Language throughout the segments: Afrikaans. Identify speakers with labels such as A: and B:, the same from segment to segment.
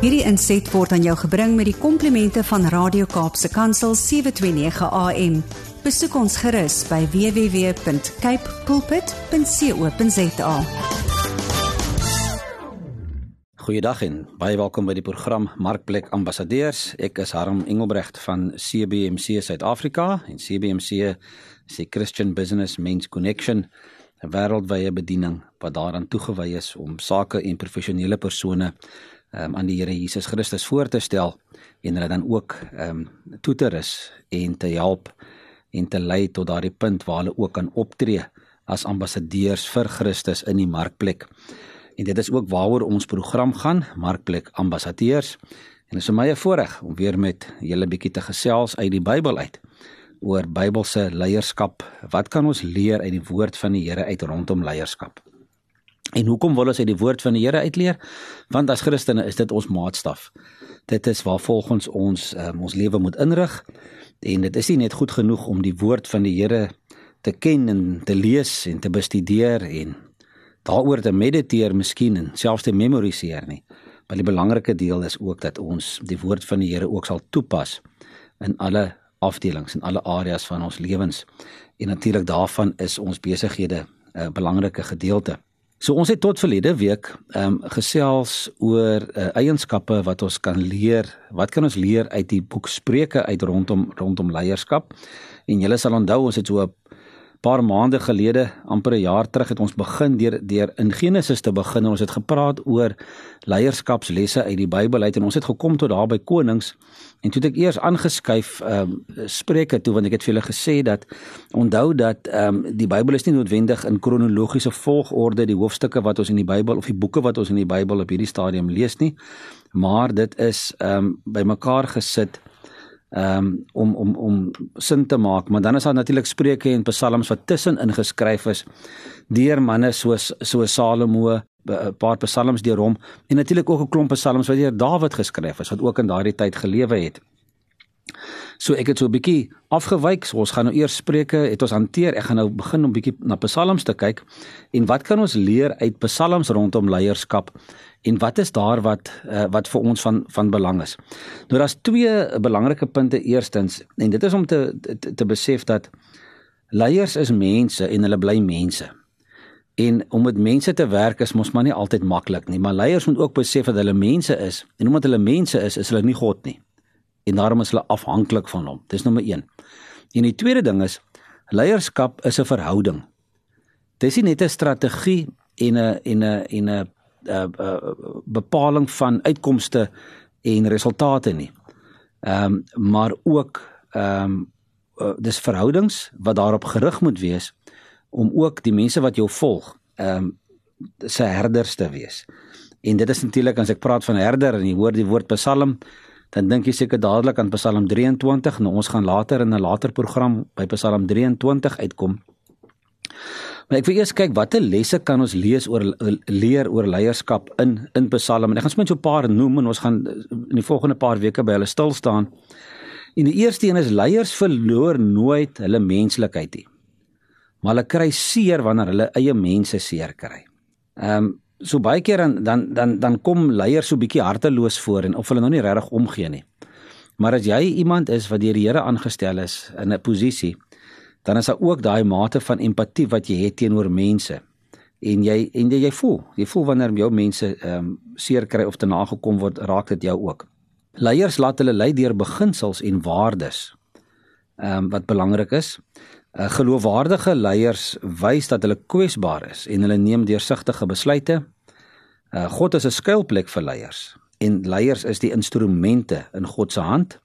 A: Hierdie inset word aan jou gebring met die komplimente van Radio Kaapse Kansel 729 AM. Besoek ons gerus by www.cape pulpit.co.za.
B: Goeiedag en baie welkom by die program Markplek Ambassadeurs. Ek is Harm Engelbrecht van CBMC Suid-Afrika en CBMC is die Christian Business Men's Connection 'n wêreldwye bediening wat daaraan toegewy is om sake en professionele persone um, aan die Here Jesus Christus voor te stel en hulle dan ook ehm um, toe te rus en te help en te lei tot daardie punt waar hulle ook kan optree as ambassadeurs vir Christus in die markplek. En dit is ook waaroor ons program gaan, Markplek Ambassadeurs. En dit is vir my 'n voorreg om weer met julle bietjie te gesels uit die Bybel uit oor Bybelse leierskap. Wat kan ons leer uit die woord van die Here uit rondom leierskap? En hoekom wil ons uit die woord van die Here uitleer? Want as Christene is dit ons maatstaf. Dit is waar volgens ons um, ons lewe moet inrig en dit is nie net goed genoeg om die woord van die Here te ken en te lees en te bestudeer en daaroor te mediteer miskien en selfs te memoriseer nie. Maar die belangrike deel is ook dat ons die woord van die Here ook sal toepas in alle afdelings en alle areas van ons lewens. En natuurlik daarvan is ons besighede 'n belangrike gedeelte. So ons het tot verlede week ehm um, gesels oor uh, eienskappe wat ons kan leer. Wat kan ons leer uit die boek Spreuke uit rondom rondom leierskap? En julle sal onthou ons het so 'n paar maande gelede, amper 'n jaar terug het ons begin deur deur in Genesis te begin en ons het gepraat oor leierskapslesse uit die Bybel uit en ons het gekom tot daar by konings en toe het ek eers aangeskuif ehm um, Spreuke toe want ek het vir julle gesê dat onthou dat ehm um, die Bybel is nie noodwendig in kronologiese volgorde die hoofstukke wat ons in die Bybel of die boeke wat ons in die Bybel op hierdie stadium lees nie maar dit is ehm um, bymekaar gesit um, om om om sin te maak, maar dan is daar natuurlik Spreuke en Psalms wat tussenin geskryf is deur manne soos so Salomo, 'n paar Psalms deur hom en natuurlik ook 'n klomp Psalms wat deur Dawid geskryf is wat ook in daardie tyd gelewe het. So ek het so 'n bietjie afgewyk. So ons gaan nou eers Spreuke het ons hanteer. Ek gaan nou begin om bietjie na Psalms te kyk en wat kan ons leer uit Psalms rondom leierskap? En wat is daar wat uh, wat vir ons van van belang is? Nou daar's twee belangrike punte. Eerstens, en dit is om te te, te besef dat leiers is mense en hulle bly mense. En om met mense te werk is mos maar nie altyd maklik nie, maar leiers moet ook besef dat hulle mense is en omdat hulle mense is, is hulle nie God nie. En daarom is hulle afhanklik van hom. Dis nommer 1. En die tweede ding is leierskap is 'n verhouding. Dis nie net 'n strategie en 'n en 'n en 'n uh, uh, bepaling van uitkomste en resultate nie. Ehm um, maar ook ehm um, uh, dis verhoudings wat daarop gerig moet wees om ook die mense wat jou volg ehm um, se herders te wees. En dit is natuurlik as ek praat van herder en jy hoor die woord Psalm dan dink jy seker dadelik aan Psalm 23 nou ons gaan later in 'n later program by Psalm 23 uitkom. Maar ek wil eers kyk watter lesse kan ons lees oor leer oor leierskap in in Psalm. En ek gaan sommer so 'n paar noem en ons gaan in die volgende paar weke by hulle stil staan. En die eerste een is leiers verloor nooit hulle menslikheid nie. Maar hulle kry seer wanneer hulle eie mense seer kry. Ehm um, so baie keer dan dan dan dan kom leiers so bietjie harteloos voor en of hulle nou nie regtig omgee nie. Maar as jy iemand is wat deur die Here aangestel is in 'n posisie dan is daar ook daai mate van empatie wat jy het teenoor mense. En jy en jy, jy voel, jy voel wanneer jou mense ehm um, seer kry of te nagekom word, raak dit jou ook. Leiers laat hulle lei deur beginsels en waardes. Ehm um, wat belangrik is. Uh, geloofwaardige leiers wys dat hulle kwesbaar is en hulle neem deursigtige besluite. Uh, God is 'n skuilplek vir leiers en leiers is die instrumente in God se hand.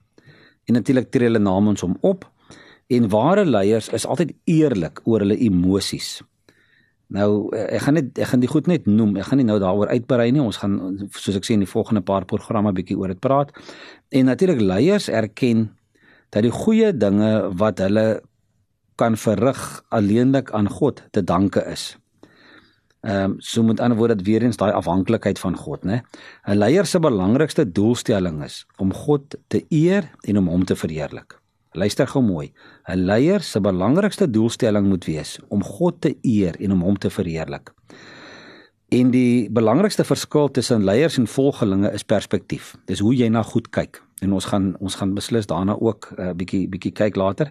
B: En natuurlik tree hulle namens hom op En ware leiers is altyd eerlik oor hulle emosies. Nou ek gaan net ek gaan die goed net noem. Ek gaan nie nou daaroor uitbrei nie. Ons gaan soos ek sê in die volgende paar programme bietjie oor dit praat. En natuurlik leiers erken dat die goeie dinge wat hulle kan verrig alleenlik aan God te danke is. Ehm um, so met ander woorde dat weer eens daai afhanklikheid van God, né? 'n Leier se belangrikste doelstelling is om God te eer en om hom te verheerlik. Luister gou mooi. 'n Leier se belangrikste doelstelling moet wees om God te eer en om hom te verheerlik. En die belangrikste verskil tussen leiers en volgelinge is perspektief. Dis hoe jy na goed kyk. En ons gaan ons gaan beslis daarna ook 'n uh, bietjie bietjie kyk later.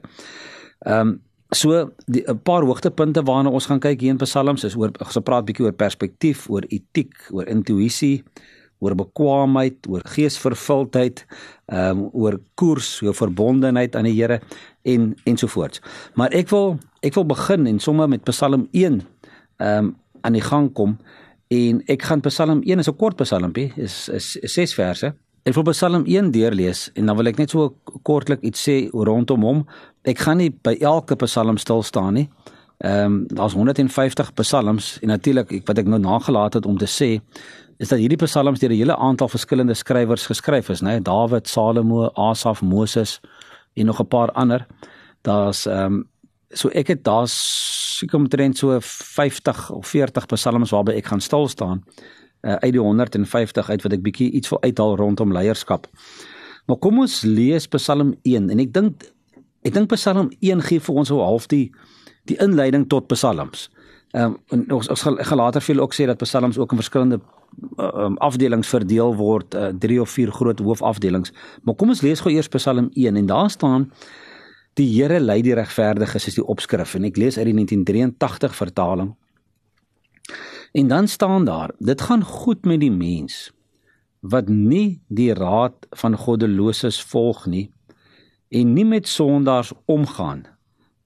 B: Ehm um, so 'n paar hoogtepunte waarna ons gaan kyk hier in Psalms is oor ons praat bietjie oor perspektief, oor etiek, oor intuïsie, oor bekwaamheid, oor geesvervuldheid, ehm um, oor koers, oor verbondenheid aan die Here en ensovoorts. Maar ek wil ek wil begin en sommer met Psalm 1 ehm um, aan die gang kom en ek gaan Psalm 1 is 'n kort psalmpie is is, ses verse. Ek wil Psalm 1 deurlees en dan wil ek net so kortlik iets sê rondom hom. Ek gaan nie by elke psalm stil staan nie. Ehm um, daar's 150 psalms en natuurlik wat ek nou nagelaat het om te sê is dat hierdie psalms deur 'n hele aantal verskillende skrywers geskryf is, né? Dawid, Salomo, Asaf, Moses en nog 'n paar ander. Daar's ehm um, so ek het daar's seker omtrent so 50 of 40 psalms waarby ek gaan stil staan uh, uit die 150 uit wat ek bietjie iets wil uithaal rondom leierskap. Maar kom ons lees Psalm 1 en ek dink ek dink Psalm 1 gee vir ons so half die die inleiding tot psalms. Ehm um, ons ons gaan, gaan later veel ook sê dat psalms ook in verskillende um, afdelings verdeel word, uh, drie of vier groot hoofafdelings. Maar kom ons lees gou eers Psalm 1 en daar staan Die Here lei die regverdiges is die opskrif en ek lees uit die 1983 vertaling. En dan staan daar: Dit gaan goed met die mens wat nie die raad van goddeloses volg nie en nie met sondaars omgaan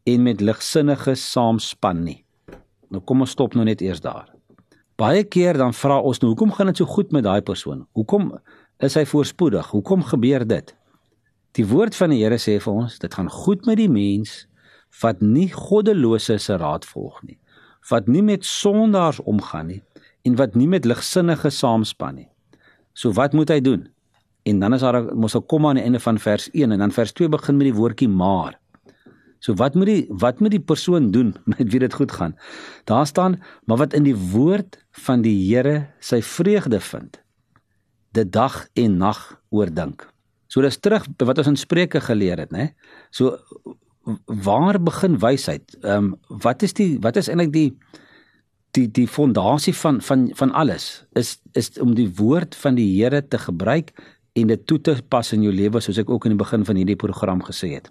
B: en met ligsinniges saamspan nie. Nou kom ons stop nou net eers daar. Baie keer dan vra ons nou hoekom gaan dit so goed met daai persoon? Hoekom is hy voorspoedig? Hoekom gebeur dit? Die woord van die Here sê vir ons, dit gaan goed met die mens wat nie goddelose se raad volg nie, wat nie met sondaars omgaan nie en wat nie met ligsinnige saamspan nie. So wat moet hy doen? En dan is daar mos 'n komma aan die einde van vers 1 en dan vers 2 begin met die woordjie maar. So wat moet die wat moet die persoon doen met wie dit goed gaan? Daar staan, maar wat in die woord van die Here sy vreugde vind, dit dag en nag oordink. So dis terug wat ons in Spreuke geleer het, né? So waar begin wysheid? Ehm um, wat is die wat is eintlik die die die fondasie van van van alles is is om die woord van die Here te gebruik en dit toe te pas in jou lewe soos ek ook in die begin van hierdie program gesê het.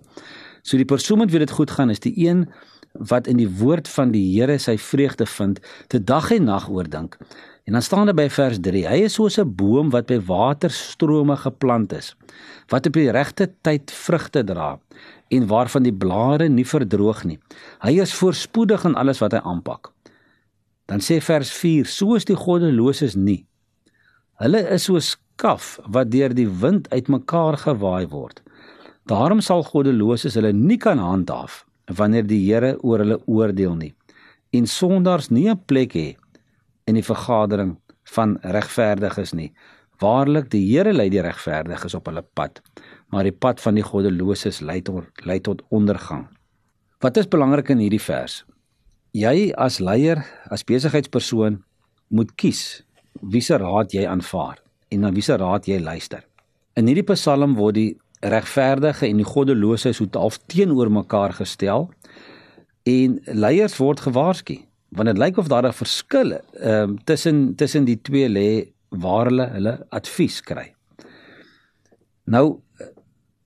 B: So die persoon wat weet dit goed gaan is die een wat in die woord van die Here sy vreugde vind, te dag en nag oordink. En dan staan daar by vers 3: Hy is soos 'n boom wat by waterstrome geplant is, wat op die regte tyd vrugte dra en waarvan die blare nie verdroog nie. Hy is voorspoedig in alles wat hy aanpak. Dan sê vers 4: Soos die goddeloses nie. Hulle is soos kaf wat deur die wind uitmekaar gewaai word. Daarom sal goddeloses hulle nie kan handhaaf wanneer die Here oor hulle oordeel nie en sondaars nie 'n plek hê in die vergadering van regverdiges nie. Waarlik die Here lei die regverdiges op hulle pad, maar die pad van die goddeloses lei tot lei tot ondergang. Wat is belangrik in hierdie vers? Jy as leier, as besigheidspersoon moet kies wie se raad jy aanvaar en na wie se raad jy luister. In hierdie Psalm word die regverdige en die goddelose so half teenoor mekaar gestel en leiers word gewaarsku want dit lyk of daar 'n verskil um, tussen tussen die twee lê waar hulle hulle advies kry. Nou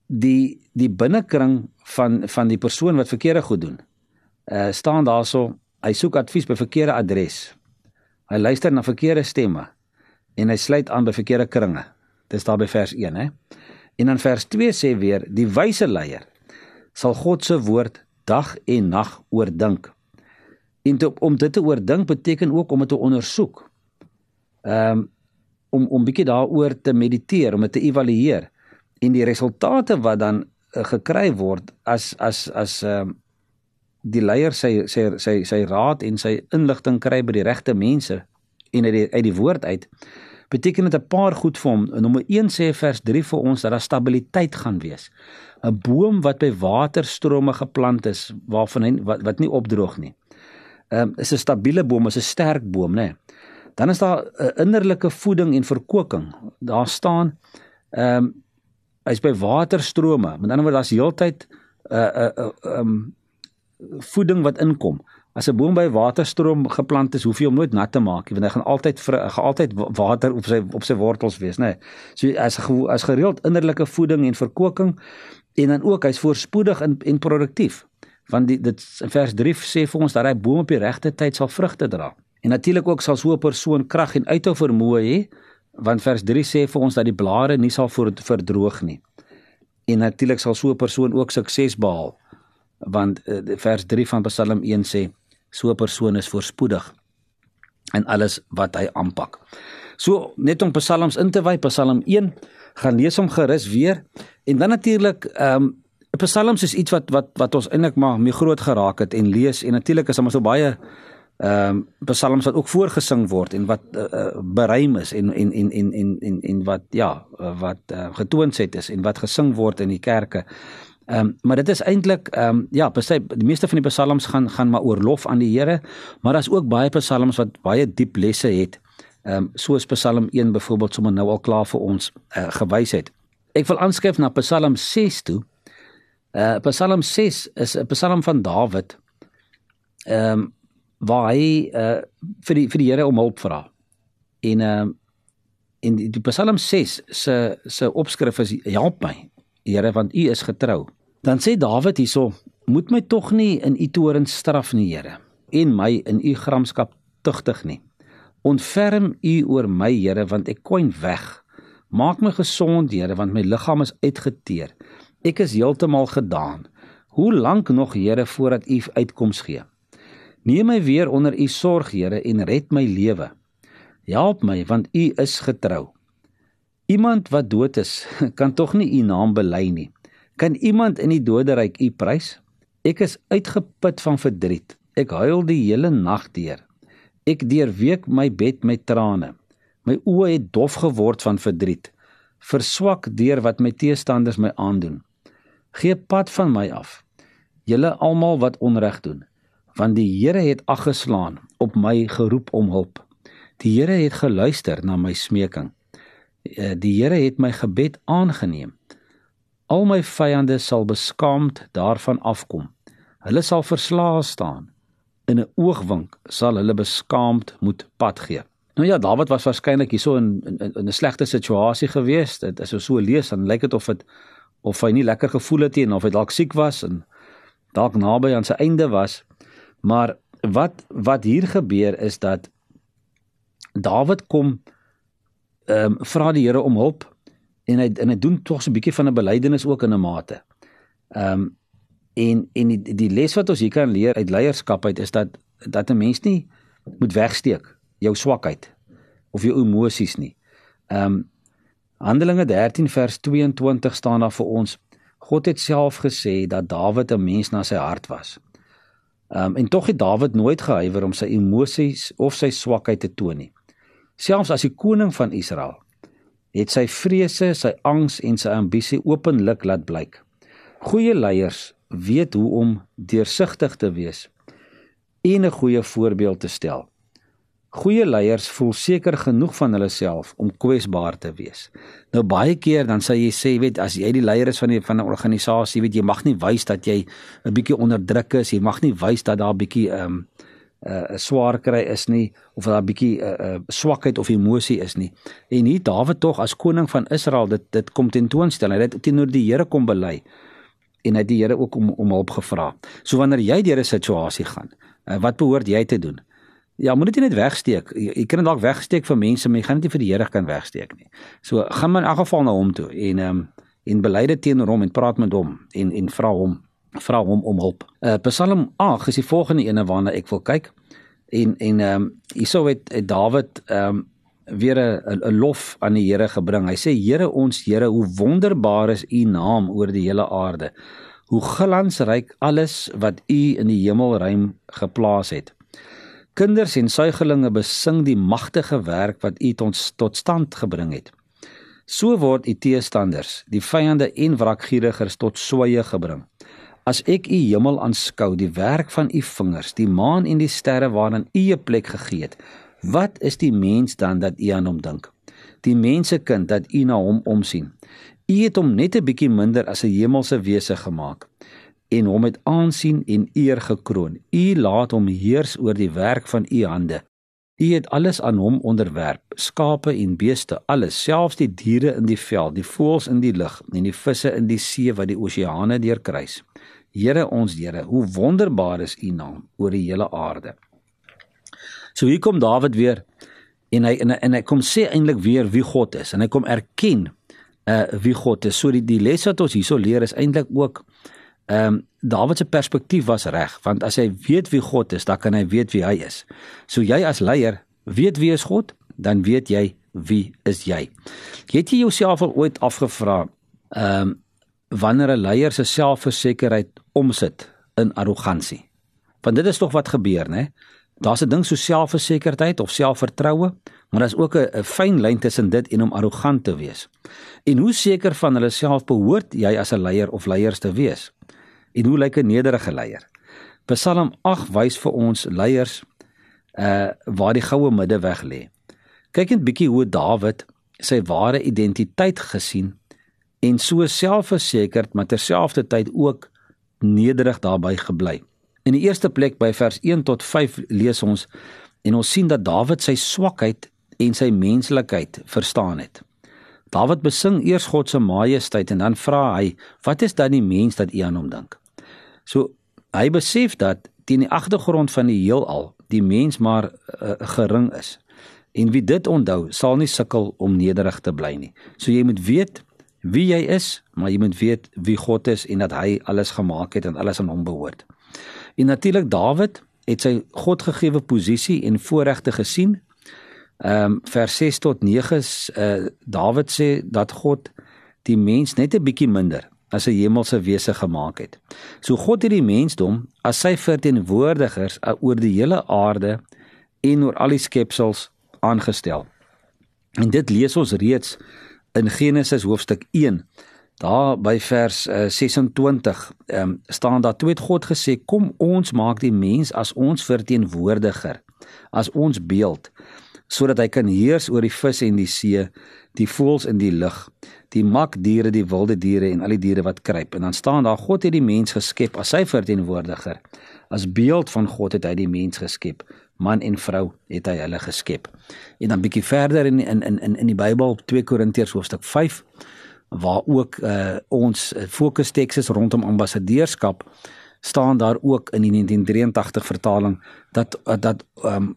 B: die die binnekring van van die persoon wat verkeerde goed doen. Uh staan daarso, hy soek advies by verkeerde adres. Hy luister na verkeerde stemme en hy sluit aan by verkeerde kringe. Dis daar by vers 1, hè. En dan vers 2 sê weer, die wyse leier sal God se woord dag en nag oordink En te, om dit te oordink beteken ook om dit te ondersoek. Ehm um, om om bietjie daaroor te mediteer, om dit te evalueer en die resultate wat dan uh, gekry word as as as ehm um, die leier sy sy sy sy raad en sy inligting kry by die regte mense en uit die uit die woord uit beteken dit 'n paar goed vir hom. Nommer 1 sê vers 3 vir ons dat daar stabiliteit gaan wees. 'n Boom wat by waterstrome geplant is waarvan hy wat, wat nie opdroog nie um, is 'n stabiele boom, is 'n sterk boom, né? Nee. Dan is daar 'n innerlike voeding en verkoking. Daar staan ehm um, hy's by waterstrome. Met ander woorde, daar's heeltyd 'n uh, 'n uh, uh, um voeding wat inkom. As 'n boom by waterstroom geplant is, hoef jy hom nooit nat te maak nie, want hy gaan altyd gaan altyd water op sy op sy wortels wees, nê. Nee. So as as gereeld innerlike voeding en verkoking en dan ook hy's voorspoedig en en produktief. Want die, dit vers 3 sê vir ons dat hy boom op die regte tyd sal vrugte dra. En natuurlik ook sal so 'n persoon krag en uithou vermoë hê, want vers 3 sê vir ons dat die blare nie sal verdroog nie. En natuurlik sal so 'n persoon ook sukses behaal. Want uh, vers 3 van Psalm 1 sê so 'n persoon is voorspoedig in alles wat hy aanpak. So net om psalms in te wy, Psalm 1, gaan lees hom gerus weer en dan natuurlik ehm um, psalms is iets wat wat wat ons eintlik maar mee groot geraak het en lees en natuurlik is daar so baie ehm um, psalms wat ook voorgesing word en wat uh, uh, beruim is en en en en en en, en wat ja, uh, wat uh, getoons het is en wat gesing word in die kerke. Ehm um, maar dit is eintlik ehm um, ja, besef die meeste van die psalms gaan gaan maar oor lof aan die Here, maar daar's ook baie psalms wat baie diep lesse het. Ehm um, soos Psalm 1 byvoorbeeld sommer nou al klaar vir ons uh, gewys het. Ek wil aanskryf na Psalm 6 toe. Uh Psalm 6 is 'n psalm van Dawid. Ehm um, waar hy uh vir die vir die Here om hulp vra. En ehm uh, in die, die Psalm 6 se se opskrif is help my Here want U is getrou. Dan sê Dawid hierso, moet my tog nie in U toorn straf nie, Here, en my in U gramskap tugtig nie. Ontferm U oor my, Here, want ek kwyn weg. Maak my gesond, Here, want my liggaam is uitgeteer. Ek is heeltemal gedaan. Hoe lank nog, Here, voordat U uitkoms gee? Neem my weer onder U sorg, Here, en red my lewe. Help my, want U is getrou. Iemand wat dood is, kan tog nie u naam bely nie. Kan iemand in die doderyk u prys? Ek is uitgeput van verdriet. Ek huil die hele nag deur. Ek deurweek my bed met trane. My oë het dof geword van verdriet, verswak deur wat my teestanders my aandoen. Gee pad van my af. Julle almal wat onreg doen, want die Here het aggeslaan op my geroep om hulp. Die Here het geluister na my smeking. Eh, die Here het my gebed aangeneem. Al my vyande sal beskaamd daarvan afkom. Hulle sal verslae staan. In 'n oogwink sal hulle beskaamd moet pad gee. Nou ja, Dawid was waarskynlik hierso in in in 'n slegte situasie gewees. Dit as jy so lees, dan lyk dit of dit of hy nie lekker gevoel het nie of hy dalk siek was en dalk naby aan sy einde was. Maar wat wat hier gebeur is dat Dawid kom ehm um, vra die Here om hulp en hy en hy doen tog so 'n bietjie van 'n belydenis ook in 'n mate. Ehm um, en en die, die les wat ons hier kan leer uit leierskap uit is dat dat 'n mens nie moet wegsteek jou swakheid of jou emosies nie. Ehm um, Handelinge 13 vers 22 staan daar vir ons God het self gesê dat Dawid 'n mens na sy hart was. Ehm um, en tog het Dawid nooit gehuiwer om sy emosies of sy swakheid te toon nie selfs as die koning van Israel het sy vrese, sy angs en sy ambisie openlik laat blyk. Goeie leiers weet hoe om deursigtig te wees en 'n goeie voorbeeld te stel. Goeie leiers voel seker genoeg van hulle self om kwesbaar te wees. Nou baie keer dan sê jy sê, weet as jy die leier is van die van 'n organisasie, weet jy mag nie wys dat jy 'n bietjie onderdruk is, jy mag nie wys dat daar 'n bietjie ehm um, uh, swaar kry is nie of daar 'n bietjie uh, uh, swakheid of emosie is nie. En hier Dawid tog as koning van Israel dit dit kom tentoonstel. Hy het teenoor die Here kom bely en hy het die Here ook om om hulp gevra. So wanneer jy deur 'n situasie gaan, uh, wat behoort jy te doen? Ja, moet dit net wegsteek. Jy, jy kan dit dalk wegsteek vir mense, maar jy gaan dit nie vir die Here kan wegsteek nie. So gaan maar in elk geval na hom toe en ehm um, en bely dit teenoor hom en praat met hom en en vra hom vra hom om hulp. Uh Psalm 8 is die volgende ene waarna ek wil kyk. En en ehm um, hierso het, het Dawid ehm um, weer 'n 'n lof aan die Here gebring. Hy sê Here ons Here, hoe wonderbaar is U naam oor die hele aarde. Hoe glansryk alles wat U in die hemelruim geplaas het. Kinders en suigelinge besing die magtige werk wat U tot tot stand gebring het. So word U teestanders, die vyande en wrakgierigers tot sweye gebring. As ek u hemel aanskou, die werk van u vingers, die maan en die sterre waaraan u 'n plek gegee het, wat is die mens dan dat u aan hom dink? Die mensekind dat u na hom omsien. U het hom net 'n bietjie minder as 'n hemelse wese gemaak. en hom met aansien en eer gekroon. U laat hom heers oor die werk van u hande. U het alles aan hom onderwerp, skape en beeste, alles, selfs die diere in die veld, die voëls in die lug en die visse in die see wat die oseane deurkruis. Here ons Here, hoe wonderbaar is u naam oor die hele aarde. So hier kom Dawid weer en hy en hy, en hy kom sê eintlik weer wie God is en hy kom erken uh wie God is. So die die les wat ons hierso leer is eintlik ook ehm um, Dawid se perspektief was reg, want as hy weet wie God is, dan kan hy weet wie hy is. So jy as leier weet wie is God, dan weet jy wie is jy. Het jy jouself al ooit afgevra ehm um, wanneer 'n leier se selfversekerheid omsit in arrogansie? Want dit is tog wat gebeur, né? Daar's 'n ding so selfversekerheid of selfvertroue, maar daar's ook 'n fyn lyn tussen dit en om arrogant te wees. En hoe seker van hulle self behoort jy as 'n leier of leiers te wees? En hoe lyk 'n nederige leier? Psalm 8 wys vir ons leiers uh waar die goue middeweg lê. Kyk net bietjie hoe Dawid sy ware identiteit gesien en so selfversekerd maar terselfdertyd ook nederig daarbey gebly. In die eerste plek by vers 1 tot 5 lees ons en ons sien dat Dawid sy swakheid en sy menslikheid verstaan het. Dawid besing eers God se majesteit en dan vra hy: "Wat is dan die mens dat u aan hom dink?" So hy besef dat teen die agtergrond van die heelal die mens maar uh, gering is. En wie dit onthou, sal nie sukkel om nederig te bly nie. So jy moet weet wie jy is, maar jy moet weet wie God is en dat hy alles gemaak het en alles aan hom behoort. En natuurlik Dawid het sy Godgegewe posisie en voorregte gesien. Ehm um, vers 6 tot 9 is uh Dawid sê dat God die mens net 'n bietjie minder as 'n hemelse wese gemaak het. So God het die mensdom as sy verteenwoordigers oor die hele aarde en oor al die skepsels aangestel. En dit lees ons reeds in Genesis hoofstuk 1. Daar by vers uh, 26 um, staan daar toe het God gesê kom ons maak die mens as ons verteenwoordiger, as ons beeld sodat hy kan heers oor die visse in die see, die voëls in die lug, die makdiere, die wilde diere en al die diere wat kruip. En dan staan daar God het die mens geskep as sy verteenwoordiger. As beeld van God het hy die mens geskep. Man en vrou het hy hulle geskep. En dan bietjie verder in in in in die Bybel 2 Korintiërs hoofstuk 5 waar ook uh, ons fokustekste is rondom ambassadeurskap staan daar ook in die 1983 vertaling dat dat um,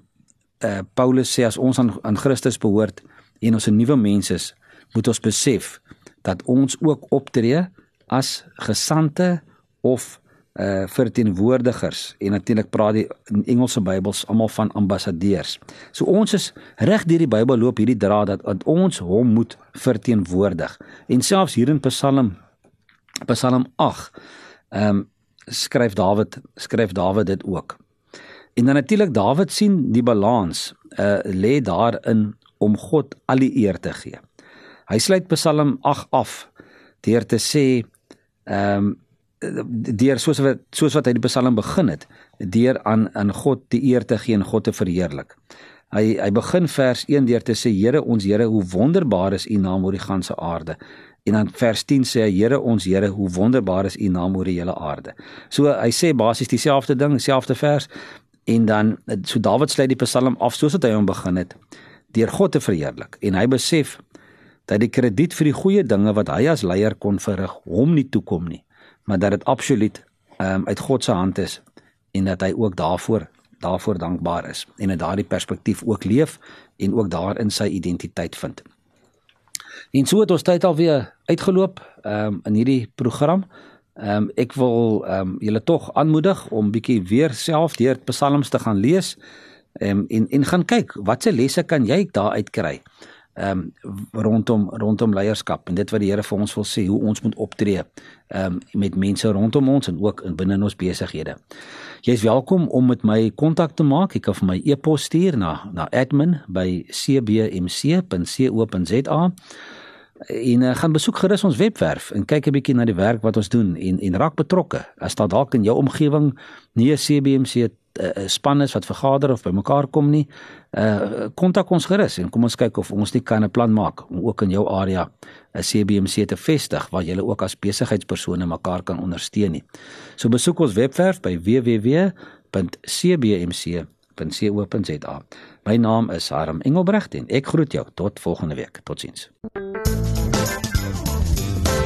B: uh, Paulus sê as ons aan aan Christus behoort en ons 'n nuwe mens is, moet ons besef dat ons ook optree as gesante of uh verteenwoordigers en natuurlik praat die Engelse Bybels almal van ambassadeurs. So ons is reg deur die Bybel loop hierdie draad dat, dat ons hom moet verteenwoordig. En selfs hier in Psalm Psalm 8 ehm um, skryf Dawid skryf Dawid dit ook. En dan natuurlik Dawid sien die balans uh lê daarin om God al die eer te gee. Hy sluit Psalm 8 af deur te sê ehm um, deur soos wat soos wat hy die Psalm begin het, deur aan aan God die eer te gee en God te verheerlik. Hy hy begin vers 1 deur te sê Here ons Here hoe wonderbaar is u naam oor die ganse aarde. En dan vers 10 sê hy Here ons Here hoe wonderbaar is u naam oor die hele aarde. So hy sê basies dieselfde ding, dieselfde vers, En dan so Dawid sluit die Psalm af soos wat hy hom begin het deur God te verheerlik en hy besef dat die krediet vir die goeie dinge wat hy as leier kon verrig hom nie toekom nie maar dat dit absoluut um, uit God se hand is en dat hy ook daarvoor daarvoor dankbaar is en in daardie perspektief ook leef en ook daarin sy identiteit vind. En so het ons tyd alweer uitgeloop um, in hierdie program. Ehm um, ek wil ehm um, julle tog aanmoedig om bietjie weer self deur psalms te gaan lees um, en en gaan kyk watse lesse kan jy daar uitkry. Ehm um, rondom rondom leierskap en dit wat die Here vir ons wil sê hoe ons moet optree ehm um, met mense rondom ons en ook in binne in ons besighede. Jy's welkom om met my kontak te maak. Ek kan vir my e-pos stuur na na admin@cbmc.co.za en uh, gaan besoek gerus ons webwerf en kyk 'n bietjie na die werk wat ons doen en en raak betrokke. As daar dalk in jou omgewing nie 'n CBMC 'n uh, span is wat vergader of bymekaar kom nie, uh kontak ons gerus en kom ons kyk of ons nie kan 'n plan maak om ook in jou area 'n CBMC te vestig waar jy ook as besigheidspersone mekaar kan ondersteun nie. So besoek ons webwerf by www.cbmc.co.za. My naam is Harm Engelbrecht en ek groet jou tot volgende week. Totsiens.